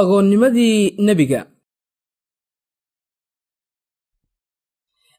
agoonnimadii nebiga.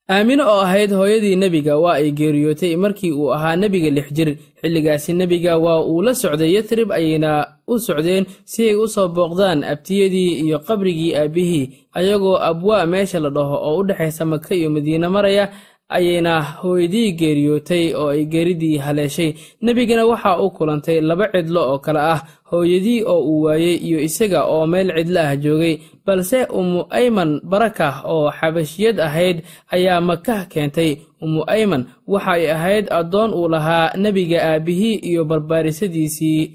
Aamino oo ahayd hooyadii nebiga waa ay geeriyootay markii uu ahaa nebiga lix jir. Xilligaasi nebiga waa uu la socday yatrib ayayna u socdeen si ay u soo booqdaan abtiyadii iyo qabrigii aabbihii ayagoo abwaa meesha la dhaho oo u dhexaysa maka iyo madiine maraya ayayna hooyadii geeriyootay oo ay geeridii haleeshay. Nebigana waxaa u kulantay laba cidlo oo kale ah hooyadii oo uu waayey iyo isaga oo meel cidlo ah joogay. Balse ummu ayman barakah oo xabashiyad ahayd ayaa makah keentay. Ummu ayman waxay ahayd addoon uu lahaa nebiga aabbihii iyo barbaarisadiisii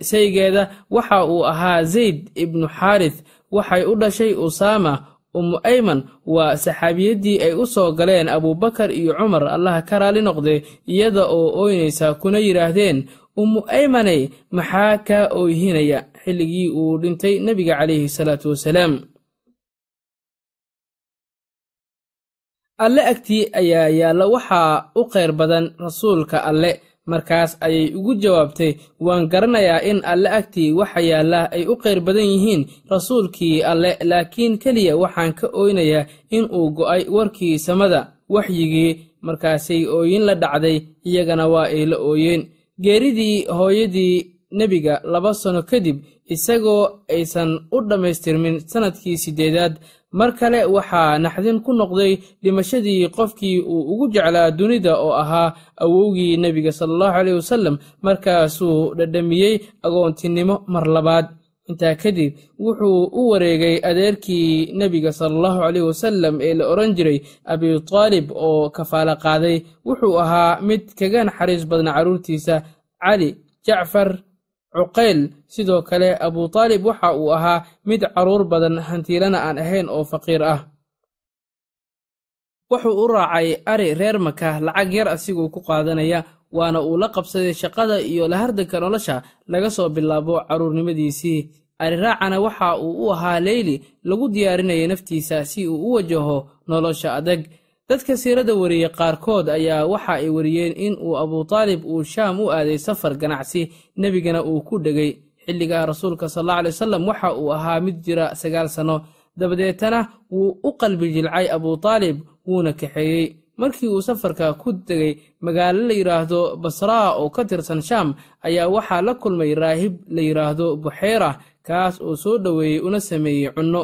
saygeeda. Waxa uu ahaa zayd ibnu xaarits waxay u dhashay usaama ummu ayman waa saxaabiyaddii ay u soo galeen abuubakar iyo cumar. Allaha ka raali noqde iyada oo ooynaysa kuna yidhaahdeen ummu aymaney maxaa kaa ooyhinaya xilligii uu dhintay nebiga calayhi salaatu wasalaam. Alle agtii ayaa yaalla waxaa u khayr badan rasuulka alle markaas ayay ugu jawaabtay waan garanayaa in alle agtii waxa yaalla ay u khayr badan yihiin rasuulkii alle laakiin keliya waxaan ka ooynayaa in uu go'ay warkii samada waxyigii. Markaasay ooyin la dhacday iyagana waa ay la ooyeen. Geeridii hooyadii nebiga laba sano kadib isagoo aysan u dhammaystirmin sannadkii siddeedaad mar kale waxaa naxdin ku noqday dhimashadii qofkii uu ugu jeclaa dunida oo ahaa awowgii nebiga sala allahu caleyh wasallam. Markaasuu dhadhamiyey agoontinimo mar labaad. Intaa kadib wuxuu u wareegay adeerkii nebiga sala allahu caleyh wasallam ee la odhan jiray abitaalib oo kafaalo qaaday. Wuxuu ahaa mid kaga naxariis badna carruurtiisa cali jacfar cuqayl sidoo kale abutaalib waxa uu ahaa mid carruur badan hantiilana aan ahayn oo faqiir ah. Wuxuu u raacay ari reer maka lacag yar asiguu ku qaadanaya waana uu la qabsaday shaqada iyo lahardanka nolosha laga soo bilaabo carruurnimadiisii ariraacana waxa uu u ahaa leyli lagu diyaarinaya naftiisa si uu u wajaho nolosha adag dadka siirada wariyey qaarkood ayaa waxa ay wariyeen in uu abutaalib uu shaam u aaday safar ganacsi nebigana uu ku dhegay. Xilligaa rasuulka sal alla alay wasalam waxa uu ahaa mid jira sagaal sanno dabadeetana wuu u qalbi jilcay abutaalib wuuna kaxeeyey. Markii uu safarka ku tegey magaalo la yidhaahdo basraa oo ka tirsan shaam ayaa waxaa la kulmay raahib la yidhaahdo buxeyra kaas oo soo dhoweeyey una sameeyey cunno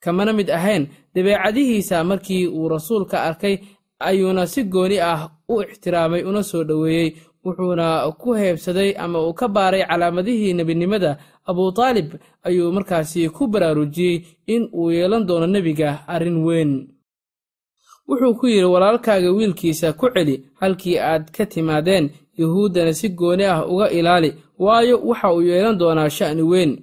kamana mid ahayn. Dabeecadihiisa markii uu rasuulka arkay ayuuna si gooni ah u ixtiraamay una soo dhoweeyey. Wuxuuna ku heebsaday ama uu ka baaray calaamadihii nebinimada. Abutaalib ayuu markaasi ku baraarujiyey in uu yeelan doono nebiga arrin weyn. Wuxuu ku yidhi walaalkaaga wiilkiisa ku celi halkii aad ka timaadeen yuhuuddana si gooni ah uga ilaali waayo waxa uu yeelan doonaa sha'ni weyn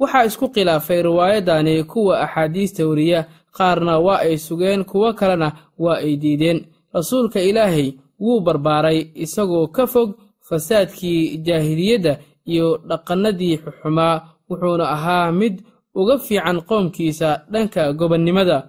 waxaa isku khilaafay riwaayadani kuwa axaadiista wariya qaarna waa ay sugeen kuwo kalena waa ay diideen. Rasuulka ilaahay wuu barbaaray isagoo ka fog fasaadkii jaahiliyadda iyo dhaqannadii xuxumaa wuxuuna ahaa mid uga fiican qoomkiisa dhanka gobonnimada.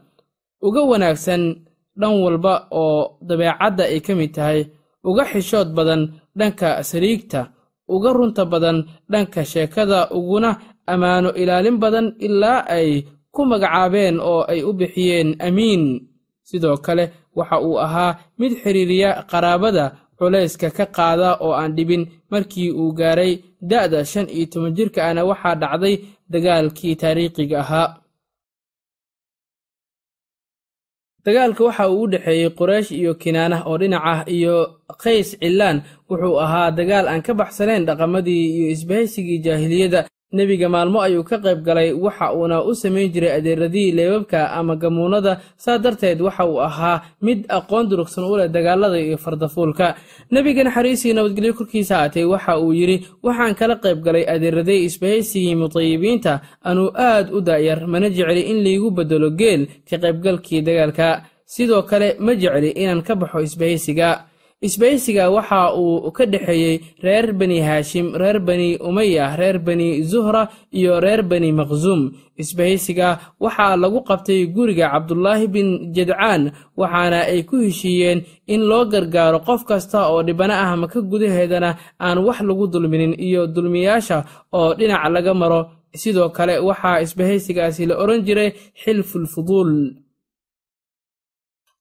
Uga wanaagsan dhan walba oo dabeecadda ay ka mid tahay uga xishood badan dhanka sariigta uga runta badan dhanka sheekada uguna ammaano ilaalin badan ilaa ay ku magacaabeen oo ay u bixiyeen amiin. Sidoo kale waxa uu ahaa mid xiriiriya qaraabada culayska ka qaada oo aan dhibin. Markii uu gaaray da'da shan iyo toban jirka ana waxaa dhacday dagaalkii taariikhiga ahaa. Dagaalka waxa uu u dhexeeyey quraysh iyo kinaanah oo dhinac ah iyo qays cilaan. Wuxuu ahaa dagaal aan ka baxsanayn dhaqamadii iyo isbahaysigii jaahiliyadda nebiga maalmo ayuu ka qayb galay waxa uuna u samayn jiray adeeradii leebabka ama gamuunada saa darteed waxa uu ahaa mid aqoon durugsan u leh dagaalada iyo fardafuulka nebiga naxariisii nabadgelyo korkiisa haatay waxa uu yidhi waxaan kala qayb galay adeeraday isbahaysigii mutayibiinta anuu aad u daayar mana jecli in laygu beddelo geel ka qaybgalkii dagaalka. Sidoo kale ma jecli inaan ka baxo isbahaysiga isbahaysiga waxa uu ka dhexeeyey reer bani haashim reer bani umaya reer bani zuhra iyo reer bani maqsuum isbahaysiga waxaa lagu qabtay guriga cabdulaahi bin jadcaan waxaana ay ku heshiiyeen in loo gargaaro qof kasta oo dhibana ah maka gudaheedana aan wax lagu dulminin iyo dulmiyaasha oo dhinac laga maro. Sidoo kale waxaa isbahaysigaasi la odhan jiray xilfulfuduul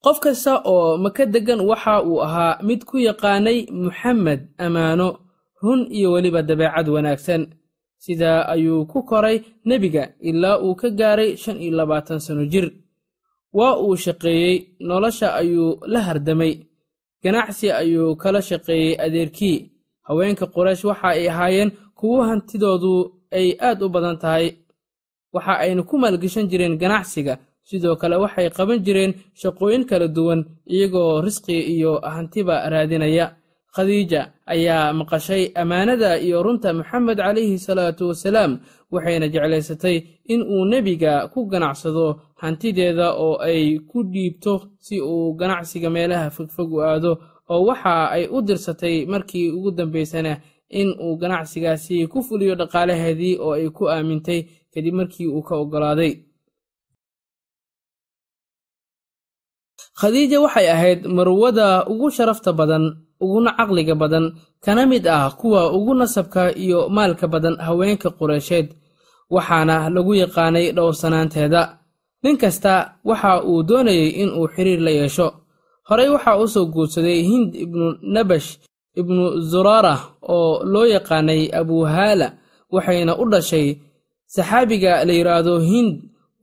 qof kasta oo maka deggan waxa uu ahaa mid ku yaqaanay muxamed ammaano run iyo weliba dabeecad wanaagsan. Sidaa ayuu ku koray nebiga ilaa uu ka gaaray shan iyo labaatan sano jir. Waa uu shaqeeyey nolosha ayuu la hardamay ganacsi ayuu kala shaqeeyey adeerkii. Haweenka quraysh waxa ay ahaayeen kuwo hantidoodu ay aad u badan tahay. Waxa ayna ku maalgeshan jireen ganacsiga sidoo kale waxay qaban jireen shaqooyin kala duwan iyagoo risqi iyo hantiba raadinaya. Khadiija ayaa maqashay ammaanada iyo runta moxamed calayhi salaatu wasalaam waxayna jeclaysatay in uu nebiga ku ganacsado hantideeda oo ay ku dhiibto si uu ganacsiga meelaha fogfog u aado oo waxa ay u dirsatay markii ugu dambaysana in uu ganacsigaasi ku fuliyo dhaqaalaheedii oo ay ku aamintay kadib markii uu ka oggolaaday khadiija waxay ahayd marwada ugu sharafta badan uguna caqliga badan kana mid ah kuwa ugu nasabka iyo maalka badan haweenka qureysheed waxaana lagu yaqaanay dhowrsanaanteeda nin kasta waxa uu doonayey in uu xiriir la yeesho. Horey waxaa u soo guursaday hind ibnu nabash ibnu zuraara oo loo yaqaanay abuhaala waxayna u dhashay saxaabiga la yidhaahdo hind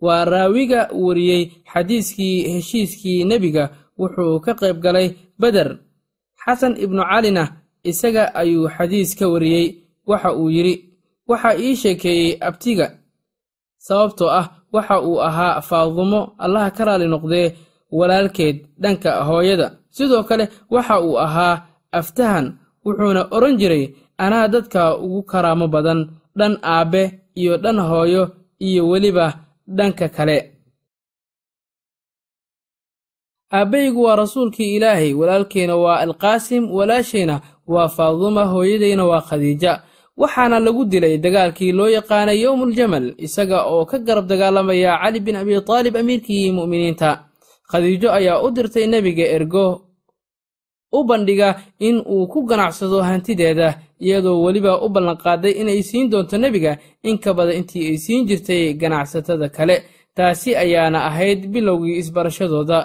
waa raawiga wariyey xadiiskii heshiiskii nebiga wuxuu ka qayb galay beder xasan ibnu calina isaga ayuu xadiis ka wariyey waxa uu yidhi waxa ii sheekeeyey abtiga sababtoo ah waxa uu ahaa faadumo allaha ka raali noqdee walaalkeed dhanka hooyada. Sidoo kale waxa uu ahaa aftahan wuxuuna odhan jiray anaa dadka ugu karaamo badan dhan aabbe iyo dhan hooyo iyo weliba dhanka kale. Aabbahaygu waa rasuulkii ilaahay walaalkeyna waa alqaasim walaashayna waa faaduma hooyadayna waa khadiija. Waxaana lagu dilay dagaalkii loo yaqaanay yowmuljamal isaga oo ka garab dagaalamaya cali bin abi taalib amiirkii mu'miniinta. Khadiijo ayaa u dirtay nebiga ergo u bandhiga in uu ku ganacsado hantideeda iyadoo weliba u ballanqaaday inay siin doonto nebiga in ka badan intii ay siin jirtay ganacsatada kale. Taasi ayaana ahayd bilowgii isbarashadooda.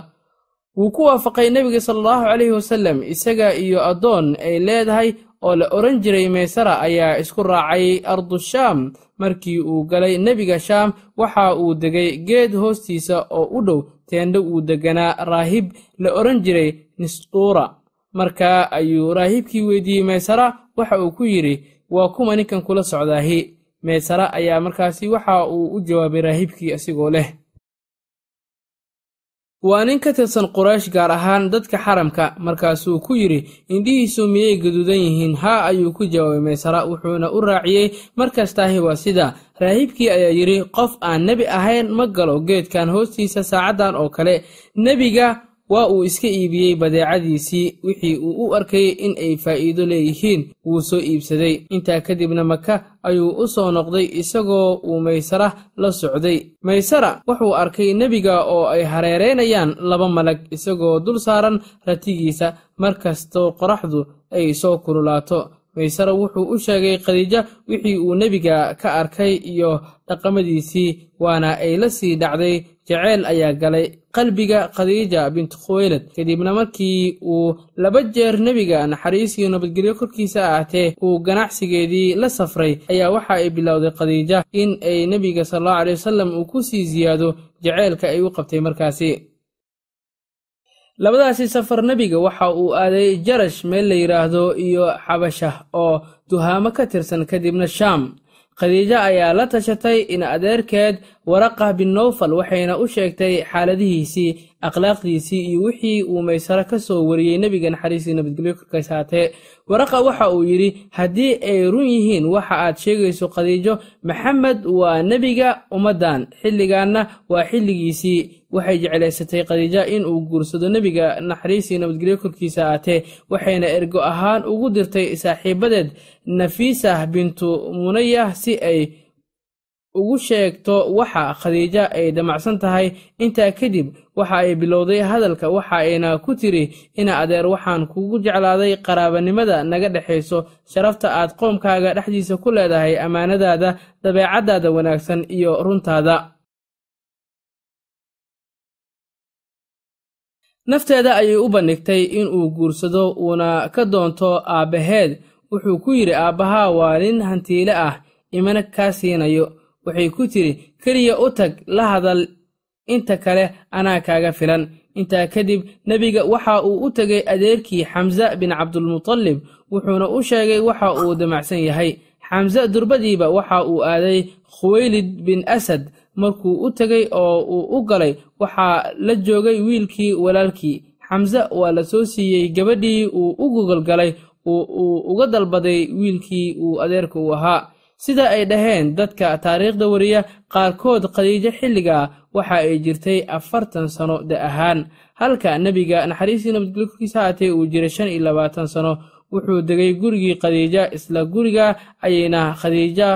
Wuu ku waafaqay nebiga sala allahu calayhi wasallam isaga iyo addoon ay leedahay oo la odhan jiray meysara ayaa isku raacay ardushaam markii uu galay nebiga shaam waxa uu degay geed hoostiisa oo u dhow teendho uu degganaa raahib la odhan jiray nisduura markaa ayuu raahibkii weydiiyey meysara waxa uu ku yidhi waa kuma ninkan kula socdaahi? Meysara ayaa markaasi waxa uu u jawaabay raahibkii asigoo leh waa nin ka tirsan quraysh gaar ahaan dadka xaramka. Markaasuu ku yidhi indhihiisu miyay gaduudan yihiin? Haa ayuu ku jawaabay meysara wuxuuna u raaciyey markastaahi waa sida. Raahibkii ayaa yidhi qof aan nebi ahayn ma galo geedkan hoostiisa saacaddan oo kale. Nebiga waa uu iska iibiyey badeecadiisii wixii uu u arkayey in ay faa'iido leeyihiin wuu soo iibsaday. Intaa kadibna maka ayuu u soo noqday isagoo uu maysara la socday. Maysara wuxuu arkay nebiga oo ay hareeraynayaan laba malag isagoo dul saaran ratigiisa mar kastoo qoraxdu ay soo kululaato. Maysara wuxuu u sheegay khadiija wixii uu nebiga ka arkay iyo dhaqamadiisii waana ay la sii dhacday jaceyl ayaa galay qalbiga khadiija bintu khuweylad kadibna markii uu laba jeer nebiga naxariis iyo nabadgelyo korkiisa ahaatee uu ganacsigeedii la safray ayaa waxa ay bilowday khadiija in ay nebiga sal allahu aley wasalam uu ku sii siyaado jaceylka ay u qabtay markaasi. Labadaasi safar nebiga waxa uu aaday jarash meel la yidhaahdo iyo xabashah oo duhaamo ka tirsan kadibna shaam. Khadiijo ayaa la tashatay in adeerkeed waraqa bin nowfal waxayna u sheegtay xaaladihiisii akhlaaqdiisii iyo wixii uu maysaro ka soo wariyey nebiga naxariistii nabadgelyo korkays waraqa waxa uu yidhi haddii ay run yihiin waxa aad sheegayso khadiijo maxamed waa nebiga ummaddan xilligaanna waa xilligiisii. Waxay jeclaysatay khadiija in uu guursado nebiga naxariistii nabadgelyo korkiisa aatee waxayna ergo ahaan ugu dirtay saaxiibadeed nafiisah bintu munayah si ay ugu sheegto waxa khadiija ay damacsan tahay. Intaa kadib waxa ay bilowday hadalka. Waxa ayna ku tiri ina adeer waxaan kugu jeclaaday qaraabanimada naga dhexayso. Sharafta aad qoomkaaga dhexdiisa ku leedahay ammaanadaada dabeecaddaada wanaagsan iyo runtaada. Nafteeda ayay u bandhigtay inuu guursado uuna ka doonto aabbaheed. Wuxuu ku yidhi aabbahaa waa nin hantiile ah. Imana kaa siinayo waxay ku tidhi keliya u tag la hadal inta kale anaa kaaga filan. Intaa kadib nebiga waxa uu u tegay adeerkii xamse bin cabdulmutalib wuxuuna u sheegay waxa uu damacsan yahay. Xamse durbadiiba waxa uu aaday khuweylid bin asad markuu u tegay oo uu u galay waxaa la joogay wiilkii walaalkii. Xamse waa la soo siiyey gabadhii uu u gogolgalay uu uga dalbaday wiilkii uu adeerka u ahaa sida ay dhaheen dadka taariikhda wariya qaarkood khadiijo xilligaa waxa ay jirtay afartan sano da ahaan. Halka nebiga naxariistii nabadgelyo korkiisa haatee uu jiray shan iyo labaatan sano wuxuu degay gurigii khadiija isla guriga ayayna khadiija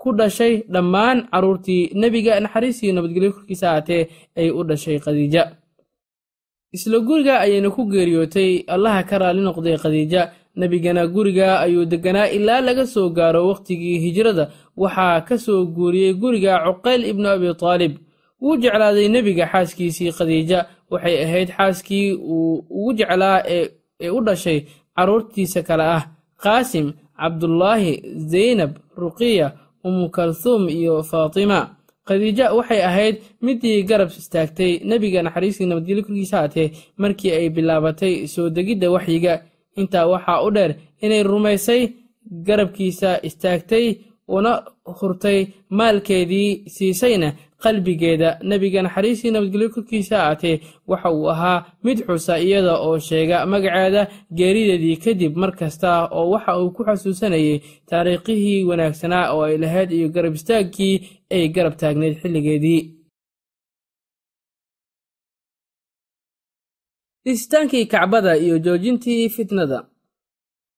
ku dhashay. Dhammaan carruurtii nebiga naxariistii nabadgelyo korkiisa haatee ay u dhashay khadiija. Isla guriga ayayna ku geeriyootay allaha ka raalli noqday khadiija nebigana guriga ayuu deganaa ilaa laga soo gaaro wakhtigii hijrada. Waxaa ka soo guuriyey guriga cuqayl ibnu abi taalib. Wuu jeclaaday nebiga xaaskiisii khadiija. Waxay ahayd xaaskii uu ugu jeclaa ee u dhashay carruurtiisa kale ah. Qaasim cabdullaahi zaynab ruqiya umu kalhuum iyo faatima. Khadiija waxay ahayd midii garab istaagtay. Nebiga naxariistii nabadgelyo korkiisa haatee markii ay bilaabatay soo degidda waxyiga intaa waxaa u dheer inay rumaysay garabkiisa istaagtay una hurtay maalkeedii siisayna qalbigeeda. Nebiga naxariistii nabadgelyo korkiisa haatee waxa uu ahaa mid xusa iyada oo sheega magaceeda geerideedii kadib mar kasta oo waxa uu ku xasuusanayay taariikhihii wanaagsanaa oo ay lahayd iyo garab istaagkii ay garab taagnayd xilligeedii dhisitaankii kacbada iyo joojintii fitnada.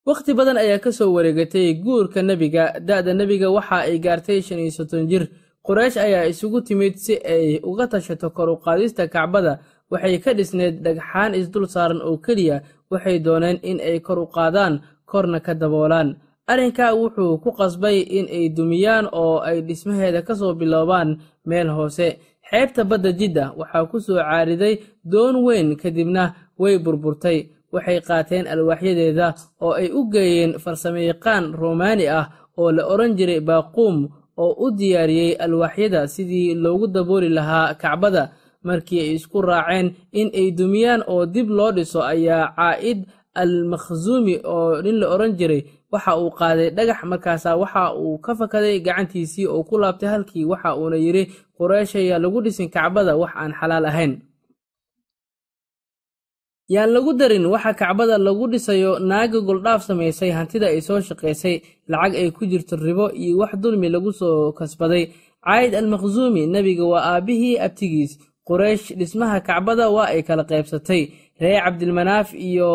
Wakhti badan ayaa ka soo wareegatay guurka nebiga. Da'da nebiga waxa ay gaartay shan iyo soddon jir. Quraysh ayaa isugu timid si ay uga tashato kor u qaadista kacbada. Waxay ka dhisneyd dhagxaan isdul saaran oo keliya. Waxay dooneen in ay kor u qaadaan korna ka daboolaan. Arrinkaa wuxuu ku qasbay in ay dumiyaan oo ay dhismaheeda ka soo biloobaan meel hoose xeebta badda jidda waxaa ku soo caariday doon weyn kadibna way burburtay. Waxay qaateen alwaaxyadeeda oo ay u geeyeen farsamayaqaan romaani ah oo la odhan jiray baaquum oo u diyaariyey alwaaxyada sidii loogu dabooli lahaa kacbada. Markii ay isku raaceen in ay dumiyaan oo dib loo dhiso ayaa caa'id al makhsuumi oo nin la odhan jiray waxa uu qaaday dhagax markaasaa waxa uu ka fakaday gacantiisii oo ku laabtay halkii waxa uuna yidhi qureyshayaa lagu dhisin kacbada wax aan xalaal ahayn. Yaan lagu darin waxa kacbada lagu dhisayo naaga goldhaaf samaysay hantida ay soo shaqaysay lacag ay ku jirto ribo iyo wax dulmi lagu soo kasbaday. Caayid al makhsuumi nebiga waa aabbihii abtigiis. Quraysh dhismaha kacbada waa ay kala qaybsatay. Reer cabdilmanaaf iyo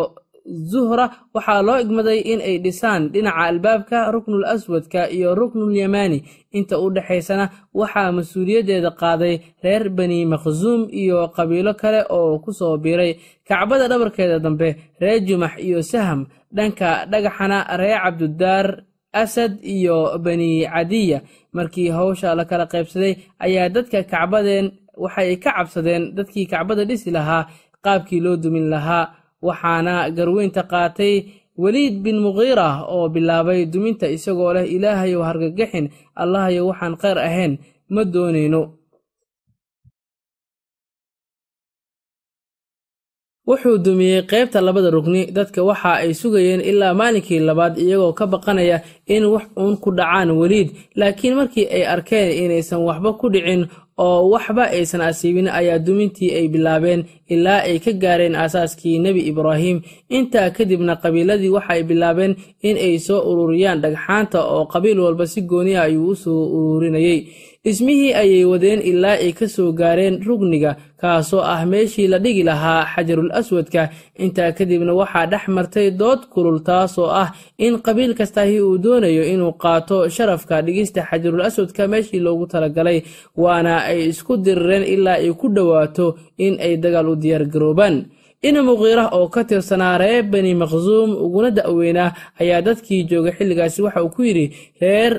zuhra waxaa loo igmaday in ay dhisaan dhinaca albaabka ruknul aswadka iyo ruknul yamaani. Inta u dhexaysana waxaa mas'uuliyaddeeda qaaday reer bani makhsuum iyo qabiilo kale oo ku soo biiray. Kacbada dhabarkeeda dambe reer jumax iyo saham dhanka dhagaxana reer cabdudaar asad iyo bani cadiya. Markii hawsha la kala qaybsaday ayaa dadka kacbadeen waxay ka cabsadeen dadkii kacbada dhisi lahaa qaabkii loo dumin lahaa waxaana garweynta qaatay weliid bin muqiira oo bilaabay duminta isagoo leh ilaahayow hargagaxin allahayow waxaan kheyr ahayn ma doonayno. Wuxuu dumiyey qaybta labada rugni dadka waxa ay sugayeen ilaa maalinkii labaad iyagoo ka baqanaya in wax uun ku dhacaan weliid laakiin markii ay arkeen inaysan waxba ku dhicin oo waxba aysan asiibin ayaa dumintii ay bilaabeen ilaa ay ka gaareen aasaaskii nebi ibraahim. Intaa kadibna qabiiladii waxay bilaabeen in ay soo ururiyaan dhagxaanta oo qabiil walba si gooniya ayuu u soo ururinayey dhismihii ayay wadeen ilaa ay ka soo gaareen rugniga kaasoo ah meeshii la dhigi lahaa xajarul aswadka. Intaa kadibna waxaa dhex martay dood kulul taasoo ah in qabiil kastahi uu doonayo inuu qaato sharafka dhigista xajarul aswadka meeshii loogu talagalay waana ay isku dirireen ilaa ay ku dhowaato in ay dagaal u diyaargaroobaan ina muqiirah oo ka tirsanaa reer bani maqsuum uguna da'weynaa ayaa dadkii joogay xilligaasi waxa uu ku yidhi reer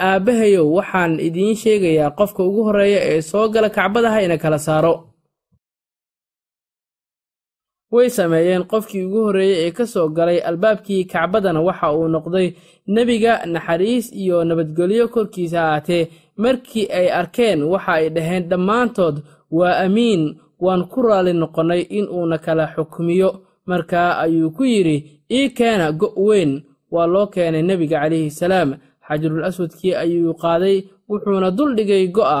aabbahayow waxaan idiin sheegayaa qofka ugu horreeya ee soo gala kacbadaha ina kala saaro. Way sameeyeen qofkii ugu horreeyey ee ka soo galay albaabkii kacbadana waxa uu noqday nebiga naxariis iyo nabadgelyo korkiisa ahaatee. Markii ay arkeen waxa ay dhaheen dhammaantood waa amiin waan ku raalli noqonnay in uuna kala xukmiyo. Markaa ayuu ku yidhi ii keena go' weyn. Waa loo keenay nebiga calayhi salaam xajarul aswadkii ayuu qaaday wuxuuna dul dhigay go'a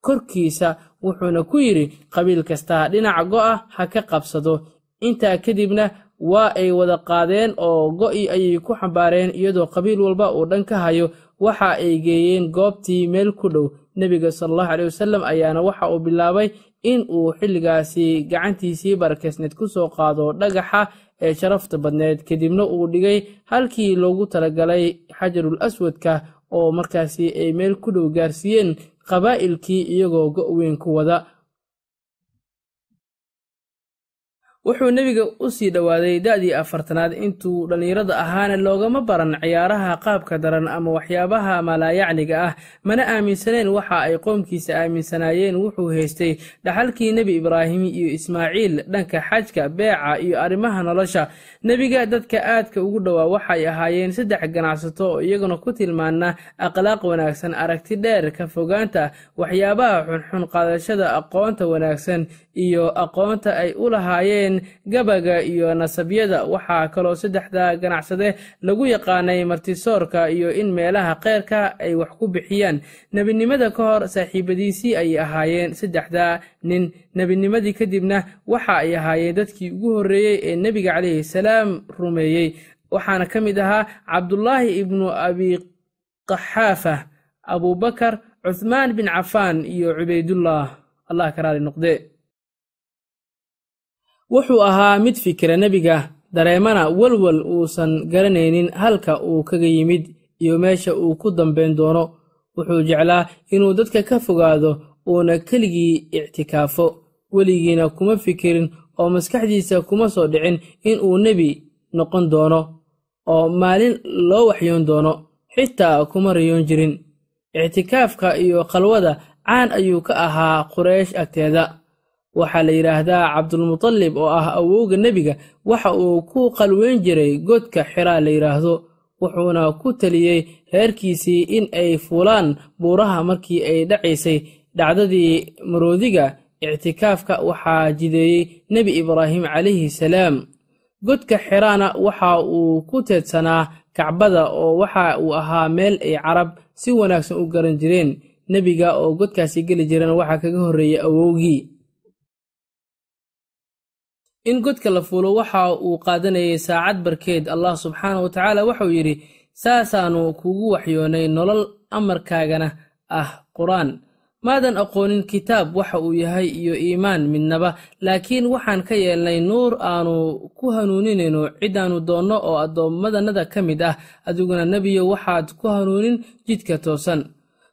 korkiisa wuxuuna ku yidhi qabiil kastaa dhinaca go'a ha ka qabsado. Intaa kadibna waa ay wada qaadeen oo go'i ayay ku xambaareen iyadoo qabiil walba uu dhan ka hayo. Waxa ay geeyeen goobtii meel ku dhow. Nebiga salallahu caley wasalam ayaana waxa uu bilaabay in uu xilligaasi gacantiisii barakeysneed ku soo qaado dhagaxa ee sharafta badneed. Kadibna uu dhigay halkii loogu talagalay xajarul aswadka oo markaasi ay meel ku dhow gaarsiiyeen qabaa'ilkii iyagoo go'weyn ku wada wuxuu nebiga u sii dhowaaday da'dii afartanaad intuu dhallinyarada ahaana loogama baran ciyaaraha qaabka daran ama waxyaabaha malaayacniga ah. Mana aaminsaneen waxa ay qoomkiisa aaminsanaayeen wuxuu haystay dhaxalkii nebi ibraahim iyo ismaaciil dhanka xajka beeca iyo arrimaha nolosha. Nebiga dadka aadka ugu dhowaa waxay ahaayeen saddex ganacsato oo iyaguna ku tilmaana akhlaaq wanaagsan aragti dheer ka fogaanta waxyaabaha xunxun qaadashada aqoonta wanaagsan iyo aqoonta ay u lahaayeen gabaga iyo nasabyada waxaa kaloo saddexda ganacsade lagu yaqaanay martisoorka iyo in meelaha kheyrka ay wax ku bixiyaan. Nebinimada ka hor saaxiibadiisii ayay ahaayeen saddexda nin. Nebinimadii kadibna waxa ay ahaayeen dadkii ugu horreeyey ee nebiga calayhi salaam rumeeyey. Waxaana ka mid ahaa cabdulaahi ibnu abi qaxaafa abubakar cuthmaan bin cafaan iyo cubaydullah. Allah ka raali noqde wuxuu ahaa mid fikira nebiga dareemana walwal uusan garanaynin halka uu kaga yimid iyo meesha uu ku dambayn doono. Wuxuu jeclaa inuu dadka ka fogaado uuna keligii ictikaafo. Weligiina kuma fikirin oo maskaxdiisa kuma soo dhicin in uu nebi noqon doono oo maalin loo waxyoon doono xitaa kuma rayoon jirin. Ictikaafka iyo khalwada caan ayuu ka ahaa quraysh agteeda waxaa la yidhaahdaa cabdulmutalib oo ah awowga nebiga. Waxa uu ku qalweyn jiray godka xiraa la yidhaahdo wuxuuna ku teliyey reerkiisii in ay fuulaan buuraha markii ay dhacaysay. Dhacdadii maroodiga ictikaafka waxaa jideeyey nebi ibraahim calayhi salaam. Godka xiraana waxa uu ku teedsanaa kacbada oo waxa uu ahaa meel ay carab si wanaagsan u garan jireen. Nebiga oo godkaasi geli jirana waxaa kaga horreeyey awowgii in godka la fuulo waxa uu qaadanayay saacad barkeed allah subxaana wa tacaala waxauu yidhi saasaannu kugu waxyoonay nolol amarkaagana ah qur'aan. Maadan aqoonin kitaab waxa uu yahay iyo iimaan midnaba laakiin waxaan ka yeelnay nuur aanu ku hanuuninayno cidaannu doonno oo addoommadanada ka mid ah adiguna nebiyo waxaad ku hanuunin jidka toosan.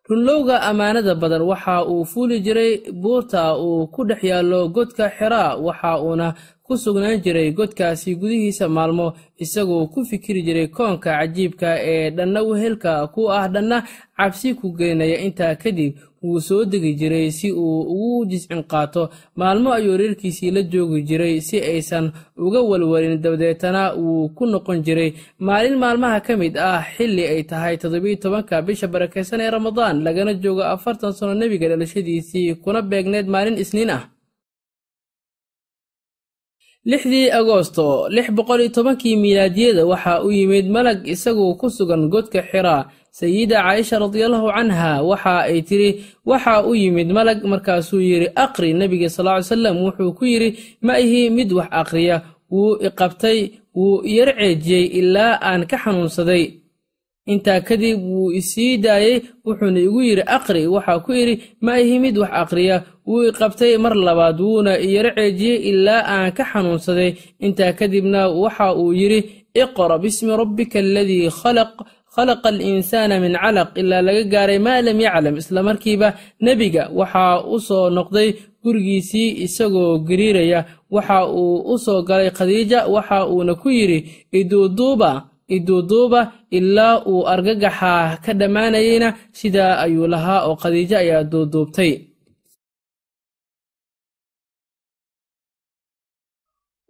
Runlowga ammaanada badan waxa uu fuuli jiray buurta uu ku dhex yaallo godka xiraa waxa uuna ku sugnaan jiray godkaasi gudihiisa maalmo isagoo ku fikiri jiray koonka cajiibka ee dhanna wehelka ku ah dhanna cabsi ku geynaya intaa kadib wuu soo degi jiray si uu ugu jiscin qaato. Maalmo ayuu reerkiisii la joogi jiray si aysan uga walwalin dabadeetana wuu ku noqon jiray. Maalin maalmaha ka mid ah xilli ay tahay toddobiyo tobanka bisha barakeysan ee ramadaan lagana joogo afartan sano nebiga dhalashadiisii kuna beegneyd maalin isniin ah lixdii agoosto lix boqol iyo tobankii miilaadiyada waxaa u yimid malag isagoo ku sugan godka xiraa sayida caaisha radiallahu canha. Waxa ay tiri waxa u yimid malag markaasuu yidhi aqri nebiga sal ly salam wuxuu ku yidhi ma ihi mid wax aqriya. Wuu iqabtay wuu iyar ceejiyey ilaa aan ka xanuunsaday intaa kadib wuu isii daayey wuxuuna igu yidhi aqri waxaa ku idhi ma ihi mid wax aqriya. Wuu i qabtay mar labaad wuuna iyaro ceejiyey ilaa aan ka xanuunsaday. Intaa kadibna waxa uu yidhi iqra bismi rabbika aladii khalaq khalaqa alinsaana min calaq. Ilaa laga gaaray maa lam yaclam islamarkiiba nebiga. Waxaa u soo noqday gurigiisii isagoo gariiraya. Waxa uu u soo galay khadiija. Waxa uuna ku yidhi iduuduuba iduuduuba ilaa uu argagaxa ka dhammaanayeyna sidaa ayuu lahaa oo khadiijo ayaa duuduubtay.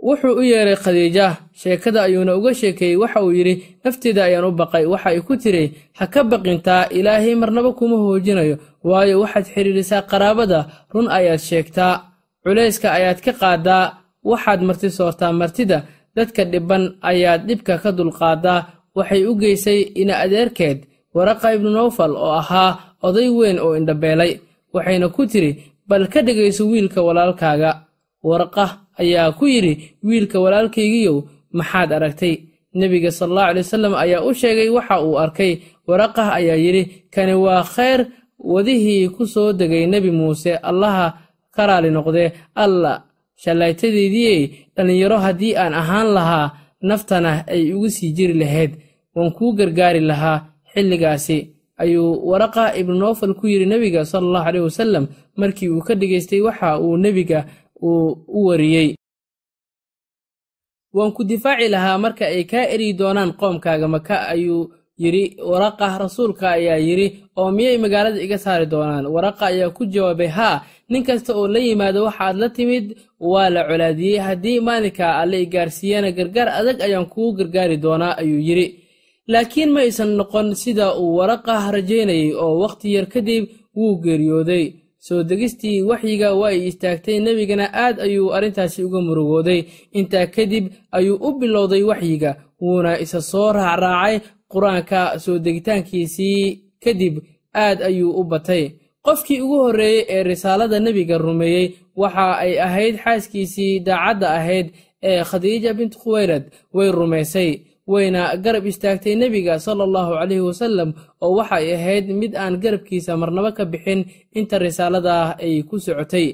Wuxuu u yeeray khadiija sheekada ayuuna uga sheekeeyey waxa uu yidhi nafteeda ayaan u baqay waxa ay ku tiri ha ka baqintaa ilaahay marnaba kuma hoojinayo waayo waxaad xidhiidhisaa qaraabada run ayaad sheegtaa culayska ayaad ka qaadaa waxaad marti soortaa martida dadka dhibban ayaad dhibka ka dulqaadaa waxay u geysay ina adeerkeed waraqa ibnu nowfal oo ahaa oday weyn oo indhabeelay waxayna ku tiri bal ka dhegayso wiilka walaalkaaga. Waraqa ayaa ku yidhi wiilka walaalkaygiyow maxaad aragtay? Nebiga salaallahu alay wasalam ayaa u sheegay waxa uu arkay. Waraqah ayaa yidhi kani waa khayr wadihii ku soo degay nebi muuse allaha ka raali noqdee alla shallaytadeediiyey dhallinyaro haddii aan ahaan lahaa naftana ay ugu sii jiri lahayd waan kuu gargaari lahaa xilligaasi ayuu waraqa ibnu nofal ku yidhi nebiga sala allahu caleyh wasalam markii uu ka dhegaystay waxa uu nebiga uu u wariyey. Waan ku difaaci lahaa marka ay kaa eryi doonaan qoomkaaga maka ayuu yidhi waraqa rasuulka ayaa yidhi oo miyay magaalada iga saari doonaan? Waraqa ayaa ku jawaabay haa nin kasta oo la yimaado waxaad la timid waa la colaadiyey. Haddii maalinka alle i gaarsiiyana gargaar adag ayaan kugu gargaari doonaa ayuu yidhi laakiin ma aysan noqon sida uu waraqah rajaynayay oo wakhti yar kadib wuu geeriyooday. Soo degistii waxyiga waa ay istaagtay nebigana aad ayuu arrintaasi uga murugooday. Intaa kadib ayuu u bilowday waxyiga wuuna isa soo raacraacay qur'aanka soo degitaankiisii kadib aad ayuu u batay. Qofkii ugu horreeyey ee risaalada nebiga rumeeyey waxa ay ahayd xaaskiisii daacadda ahayd ee khadiija bint khuwaylad way rumaysay wayna garab istaagtay nebiga sala allahu calayhi wasalam oo waxay ahayd mid aan garabkiisa marnabo ka bixin inta risaalada ay ku socotay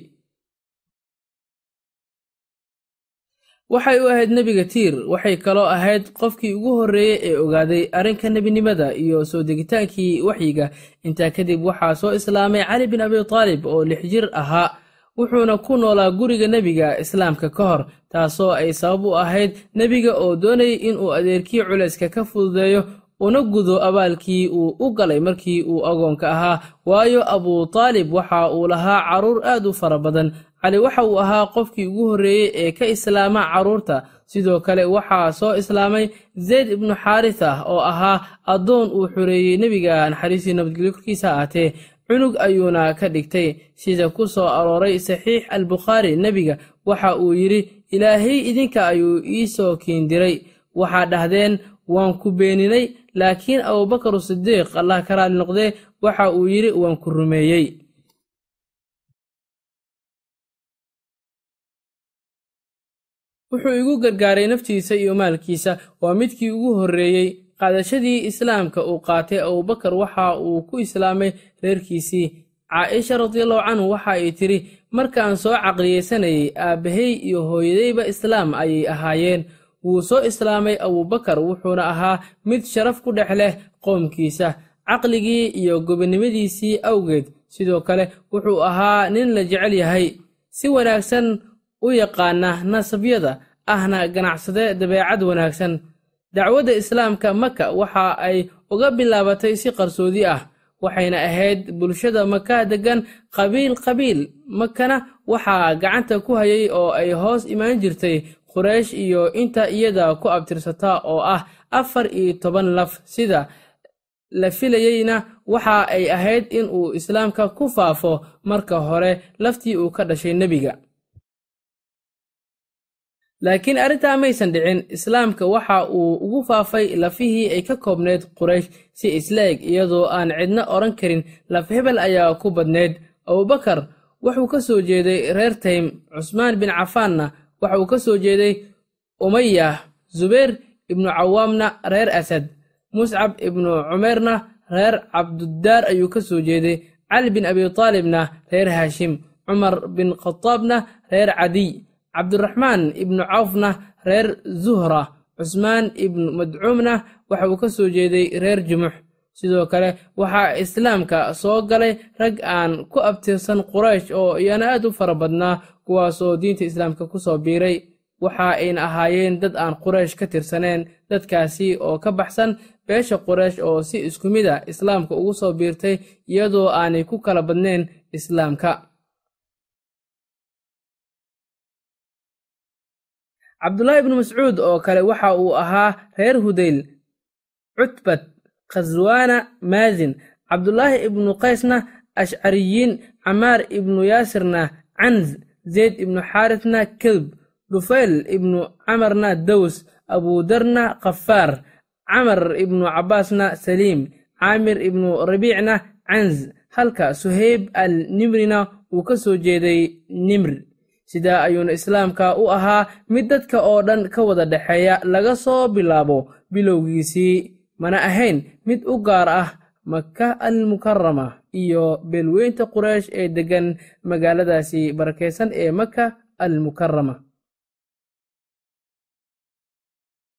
waxay u ahayd nebiga tiir. Waxay kaloo ahayd qofkii ugu horreeyey ee ogaaday arrinka nebinimada iyo soo degitaankii waxyiga. Intaa kadib waxaa soo islaamay cali bin abi taalib oo lix jir ahaa wuxuuna ku noolaa guriga nebiga islaamka ka hor taasoo ay sabab u ahayd nebiga oo doonayay inuu adeerkii culayska ka fududeeyo una gudo abaalkii uu u galay markii uu agoonka ahaa. Waayo abuu taalib waxa uu lahaa carruur aad u fara badan cali waxa uu ahaa qofkii ugu horreeyey ee ka islaama carruurta sidoo kale waxaa soo islaamay zayd ibnu xaaritha oo ahaa addoon uu xoreeyey nebiga naxariistii nabadgelyo korkiisa ahaatee. Cunug ayuuna ka dhigtay. Sida ku soo arooray saxiix albukhaari nebiga. Waxa uu yidhi ilaahay idinka ayuu ii soo kiindiray. Waxaa dhahdeen waan ku beeninay laakiin abubakar sidiiq allah ka raali noqdee waxa uu yidhi waan ku rumeeyey wuxuu igu gargaaray naftiisa iyo maalkiisa. Waa midkii ugu horreeyey qaadashadii islaamka uu qaatay. Abubakar waxa uu ku islaamay reerkiisii. Caaisha radiallahu canhu waxa ay tidhi markaan soo caqliyeysanayay aabbahay iyo hooyadayba islaam ayay ahaayeen. Wuu soo islaamay abubakar wuxuuna ahaa mid sharaf ku dhex leh qoomkiisa caqligii iyo gobonnimadiisii awgeed. Sidoo kale wuxuu ahaa nin la jecel yahay. Si wanaagsan u yaqaana nasabyada ahna ganacsade dabeecad wanaagsan. Dacwadda islaamka maka waxa ay uga bilaabatay si qarsoodi ah waxayna ahayd bulshada maka deggan qabiil qabiil. Makana waxaa gacanta ku hayay oo ay hoos imaan jirtay quraysh iyo inta iyada ku abtirsata oo ah afar iyo toban laf. Sida la filayeyna waxa ay ahayd in uu islaamka ku faafo marka hore laftii uu ka dhashay nebiga laakiin arrintaa maysan dhicin islaamka waxa uu ugu faafay lafihii ay ka koobnayd quraysh si isla-eg iyadoo aan cidna odhan karin laf hebel ayaa ku badnayd abubakar wuxuu ka soo jeeday reer taym cusmaan bin cafaanna waxa uu ka soo jeeday umayah zubayr ibnu cawaamna reer asad muscab ibnu cumeyrna reer cabdudaar ayuu ka soo jeeday cali bin abi taalibna reer haashim cumar bin khataabna reer cadiy cabdiraxmaan ibnu cawfna reer zuhra cusmaan ibnu madcuumna waxa uu ka soo jeeday reer jumux sidoo kale waxaa islaamka soo galay rag aan ku abtirsan quraysh oo iyana aad u fara badnaa kuwaasoo diinta islaamka ku soo biiray. Waxa ayna ahaayeen dad aan quraysh ka tirsaneen dadkaasi oo ka baxsan beesha quraysh oo si isku mid a islaamka ugu soo biirtay iyadoo aanay ku kala badnayn islaamka cabdulaahi ibnu mascuud oo kale waxa uu ahaa reer hudayl cutbad khaswaana maazin cabdulaahi ibnu qaysna ashcariyiin camaar ibnu yaasirna canz zeyd ibnu xaarisna kelb dhufayl ibnu camarna dows abuudarna khafaar camar ibnu cabbaasna saliim caamir ibnu rabiicna canz. Halka suheyb al nimrina uu ka soo jeeday nimr sidaa ayuuna islaamka u ahaa mid dadka oo dhan ka wada dhexeeya laga soo bilaabo bilowgiisii. Mana ahayn mid u gaar ah maka almukarama iyo beelweynta quraysh ee deggan magaaladaasi barakaysan ee maka almukarama